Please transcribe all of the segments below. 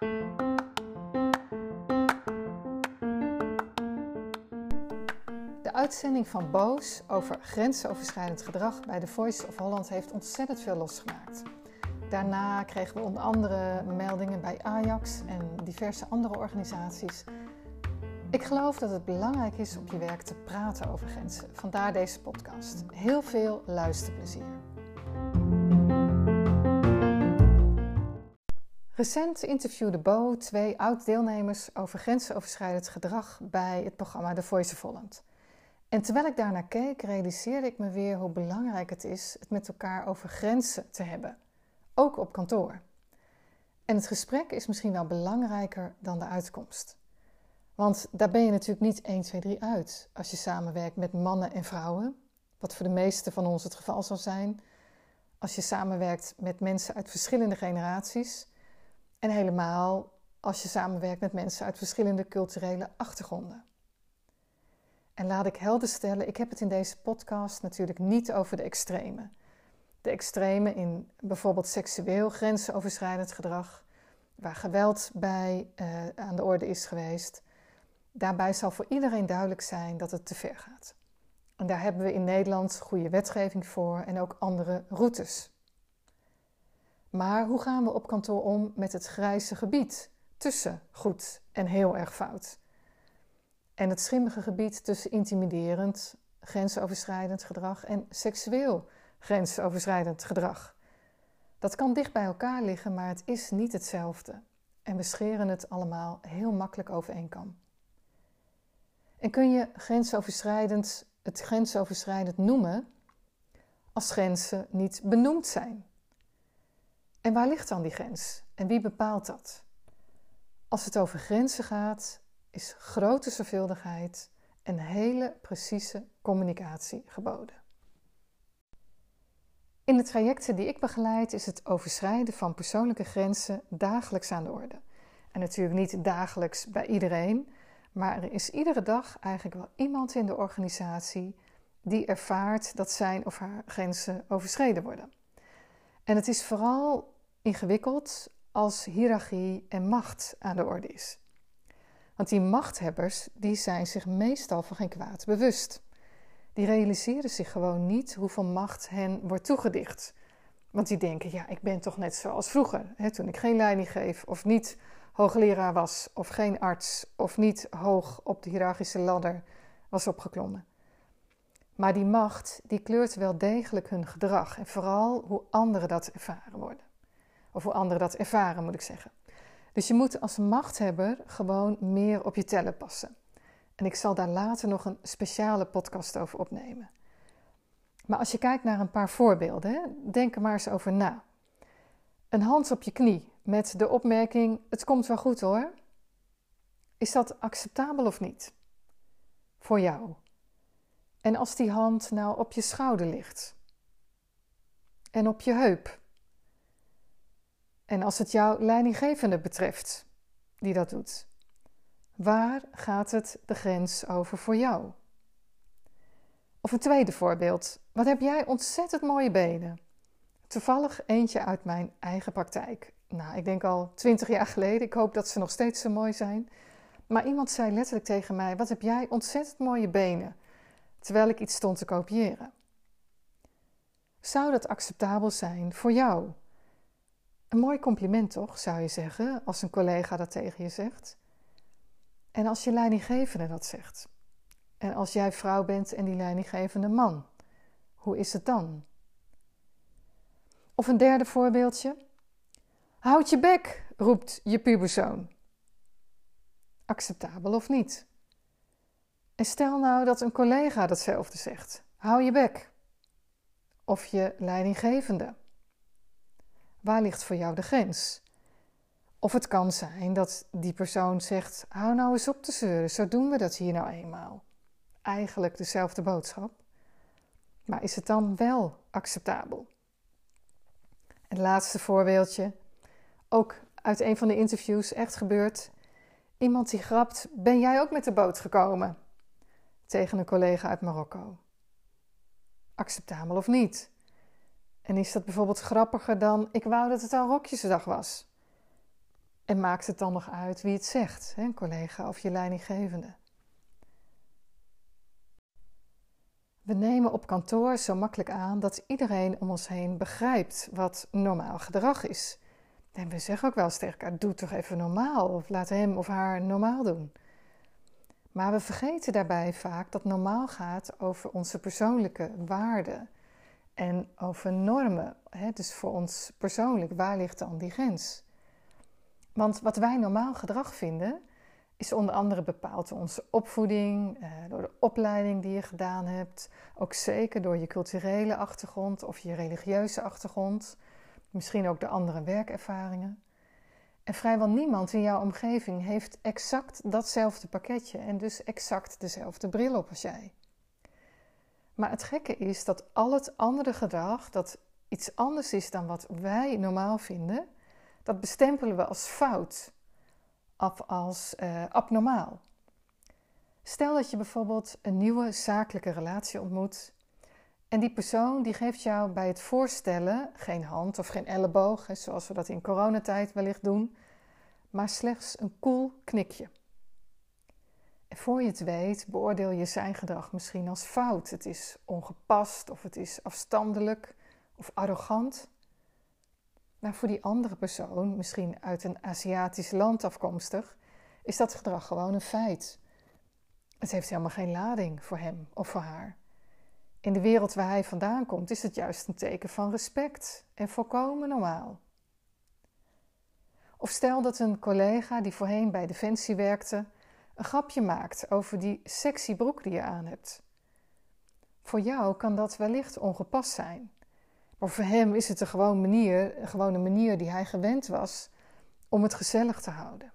De uitzending van Boos over grensoverschrijdend gedrag bij The Voice of Holland heeft ontzettend veel losgemaakt. Daarna kregen we onder andere meldingen bij Ajax en diverse andere organisaties. Ik geloof dat het belangrijk is op je werk te praten over grenzen. Vandaar deze podcast. Heel veel luisterplezier. Recent interviewde Bo twee oud-deelnemers over grensoverschrijdend gedrag bij het programma The Voice of. En terwijl ik daarnaar keek, realiseerde ik me weer hoe belangrijk het is het met elkaar over grenzen te hebben, ook op kantoor. En het gesprek is misschien wel belangrijker dan de uitkomst. Want daar ben je natuurlijk niet 1, 2, 3 uit als je samenwerkt met mannen en vrouwen, wat voor de meeste van ons het geval zal zijn. Als je samenwerkt met mensen uit verschillende generaties en helemaal als je samenwerkt met mensen uit verschillende culturele achtergronden. En laat ik helder stellen, ik heb het in deze podcast natuurlijk niet over de extreme. De extreme in bijvoorbeeld seksueel grensoverschrijdend gedrag, waar geweld bij uh, aan de orde is geweest. Daarbij zal voor iedereen duidelijk zijn dat het te ver gaat. En daar hebben we in Nederland goede wetgeving voor en ook andere routes. Maar hoe gaan we op kantoor om met het grijze gebied tussen goed en heel erg fout? En het schimmige gebied tussen intimiderend, grensoverschrijdend gedrag en seksueel grensoverschrijdend gedrag. Dat kan dicht bij elkaar liggen, maar het is niet hetzelfde. En we scheren het allemaal heel makkelijk over één kam. En kun je grensoverschrijdend, het grensoverschrijdend noemen als grenzen niet benoemd zijn? En waar ligt dan die grens? En wie bepaalt dat? Als het over grenzen gaat, is grote zorgvuldigheid en hele precieze communicatie geboden. In de trajecten die ik begeleid is het overschrijden van persoonlijke grenzen dagelijks aan de orde. En natuurlijk niet dagelijks bij iedereen, maar er is iedere dag eigenlijk wel iemand in de organisatie die ervaart dat zijn of haar grenzen overschreden worden. En het is vooral ingewikkeld als hiërarchie en macht aan de orde is. Want die machthebbers die zijn zich meestal van geen kwaad bewust. Die realiseren zich gewoon niet hoeveel macht hen wordt toegedicht. Want die denken, ja, ik ben toch net zoals vroeger, hè, toen ik geen leiding geef of niet hoogleraar was of geen arts of niet hoog op de hiërarchische ladder was opgeklommen. Maar die macht die kleurt wel degelijk hun gedrag en vooral hoe anderen dat ervaren worden. Of hoe anderen dat ervaren, moet ik zeggen. Dus je moet als machthebber gewoon meer op je tellen passen. En ik zal daar later nog een speciale podcast over opnemen. Maar als je kijkt naar een paar voorbeelden, denk er maar eens over na. Een hand op je knie met de opmerking: Het komt wel goed hoor. Is dat acceptabel of niet? Voor jou. En als die hand nou op je schouder ligt en op je heup en als het jouw leidinggevende betreft die dat doet, waar gaat het de grens over voor jou? Of een tweede voorbeeld. Wat heb jij ontzettend mooie benen? Toevallig eentje uit mijn eigen praktijk. Nou, ik denk al twintig jaar geleden. Ik hoop dat ze nog steeds zo mooi zijn. Maar iemand zei letterlijk tegen mij: Wat heb jij ontzettend mooie benen? Terwijl ik iets stond te kopiëren. Zou dat acceptabel zijn voor jou? Een mooi compliment toch, zou je zeggen, als een collega dat tegen je zegt. En als je leidinggevende dat zegt. En als jij vrouw bent en die leidinggevende man, hoe is het dan? Of een derde voorbeeldje. Houd je bek, roept je puberzoon. Acceptabel of niet? En stel nou dat een collega datzelfde zegt. Hou je bek. Of je leidinggevende. Waar ligt voor jou de grens? Of het kan zijn dat die persoon zegt: hou nou eens op te zeuren, zo doen we dat hier nou eenmaal. Eigenlijk dezelfde boodschap. Maar is het dan wel acceptabel? Het laatste voorbeeldje, ook uit een van de interviews echt gebeurd. Iemand die grapt: Ben jij ook met de boot gekomen? Tegen een collega uit Marokko. Acceptabel of niet? En is dat bijvoorbeeld grappiger dan ik wou dat het al rokjesdag was? En maakt het dan nog uit wie het zegt, een collega of je leidinggevende? We nemen op kantoor zo makkelijk aan dat iedereen om ons heen begrijpt wat normaal gedrag is. En we zeggen ook wel eens tegen elkaar: doe toch even normaal, of laat hem of haar normaal doen. Maar we vergeten daarbij vaak dat normaal gaat over onze persoonlijke waarden en over normen. Hè? Dus voor ons persoonlijk, waar ligt dan die grens? Want wat wij normaal gedrag vinden, is onder andere bepaald door onze opvoeding, eh, door de opleiding die je gedaan hebt, ook zeker door je culturele achtergrond of je religieuze achtergrond, misschien ook de andere werkervaringen. En vrijwel niemand in jouw omgeving heeft exact datzelfde pakketje en dus exact dezelfde bril op als jij. Maar het gekke is dat al het andere gedrag, dat iets anders is dan wat wij normaal vinden, dat bestempelen we als fout of als uh, abnormaal. Stel dat je bijvoorbeeld een nieuwe zakelijke relatie ontmoet en die persoon die geeft jou bij het voorstellen geen hand of geen elleboog, zoals we dat in coronatijd wellicht doen, maar slechts een koel knikje. En voor je het weet, beoordeel je zijn gedrag misschien als fout. Het is ongepast of het is afstandelijk of arrogant. Maar voor die andere persoon, misschien uit een Aziatisch land afkomstig, is dat gedrag gewoon een feit. Het heeft helemaal geen lading voor hem of voor haar. In de wereld waar hij vandaan komt, is het juist een teken van respect en volkomen normaal. Of stel dat een collega die voorheen bij Defensie werkte, een grapje maakt over die sexy broek die je aan hebt. Voor jou kan dat wellicht ongepast zijn. Maar voor hem is het een, gewoon manier, een gewone manier die hij gewend was om het gezellig te houden.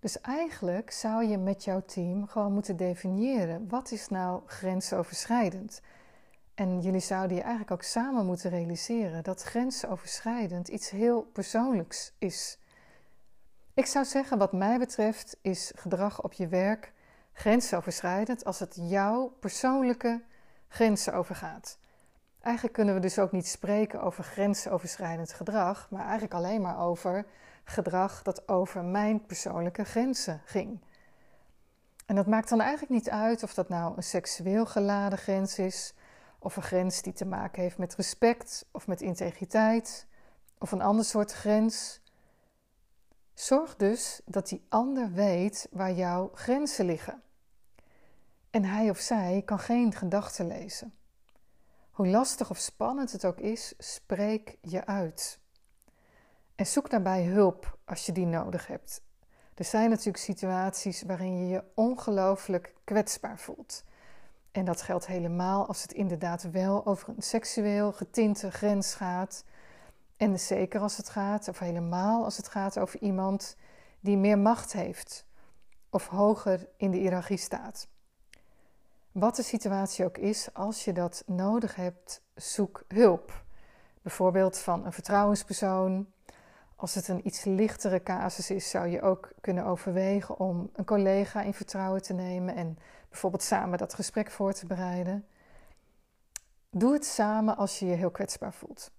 Dus eigenlijk zou je met jouw team gewoon moeten definiëren wat is nou grensoverschrijdend. En jullie zouden je eigenlijk ook samen moeten realiseren dat grensoverschrijdend iets heel persoonlijks is. Ik zou zeggen, wat mij betreft, is gedrag op je werk grensoverschrijdend als het jouw persoonlijke grenzen overgaat. Eigenlijk kunnen we dus ook niet spreken over grensoverschrijdend gedrag, maar eigenlijk alleen maar over gedrag dat over mijn persoonlijke grenzen ging. En dat maakt dan eigenlijk niet uit of dat nou een seksueel geladen grens is, of een grens die te maken heeft met respect of met integriteit, of een ander soort grens. Zorg dus dat die ander weet waar jouw grenzen liggen. En hij of zij kan geen gedachten lezen. Hoe lastig of spannend het ook is, spreek je uit. En zoek daarbij hulp als je die nodig hebt. Er zijn natuurlijk situaties waarin je je ongelooflijk kwetsbaar voelt. En dat geldt helemaal als het inderdaad wel over een seksueel getinte grens gaat. En zeker als het gaat, of helemaal als het gaat over iemand die meer macht heeft of hoger in de hiërarchie staat. Wat de situatie ook is, als je dat nodig hebt, zoek hulp. Bijvoorbeeld van een vertrouwenspersoon. Als het een iets lichtere casus is, zou je ook kunnen overwegen om een collega in vertrouwen te nemen en bijvoorbeeld samen dat gesprek voor te bereiden. Doe het samen als je je heel kwetsbaar voelt.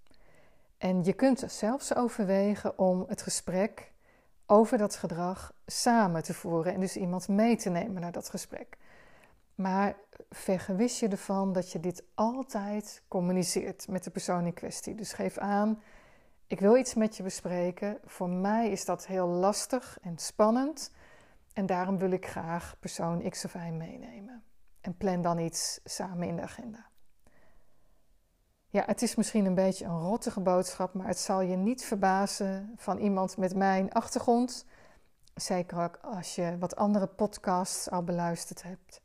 En je kunt zelfs overwegen om het gesprek over dat gedrag samen te voeren en dus iemand mee te nemen naar dat gesprek. Maar vergewis je ervan dat je dit altijd communiceert met de persoon in kwestie. Dus geef aan, ik wil iets met je bespreken. Voor mij is dat heel lastig en spannend. En daarom wil ik graag persoon X of Y meenemen. En plan dan iets samen in de agenda. Ja, het is misschien een beetje een rottige boodschap, maar het zal je niet verbazen van iemand met mijn achtergrond. Zeker ook als je wat andere podcasts al beluisterd hebt.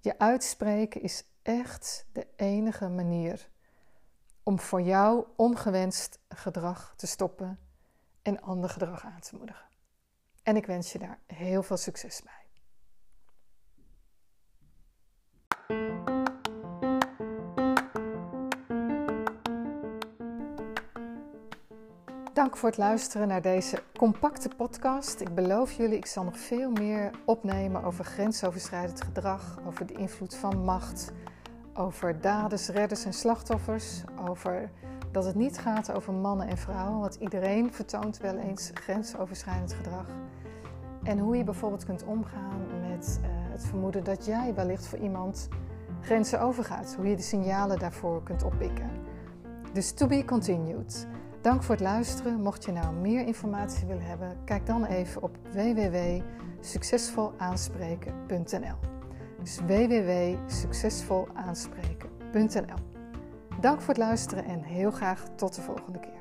Je uitspreken is echt de enige manier om voor jou ongewenst gedrag te stoppen en ander gedrag aan te moedigen. En ik wens je daar heel veel succes bij. Dank voor het luisteren naar deze compacte podcast. Ik beloof jullie, ik zal nog veel meer opnemen over grensoverschrijdend gedrag, over de invloed van macht, over daders, redders en slachtoffers, over Dat het niet gaat over mannen en vrouwen, want iedereen vertoont wel eens grensoverschrijdend gedrag. En hoe je bijvoorbeeld kunt omgaan met uh, het vermoeden dat jij wellicht voor iemand grenzen overgaat. Hoe je de signalen daarvoor kunt oppikken. Dus to be continued. Dank voor het luisteren. Mocht je nou meer informatie willen hebben, kijk dan even op www.succesvolaanspreken.nl. Dus www.succesvolaanspreken.nl. Dank voor het luisteren en heel graag tot de volgende keer.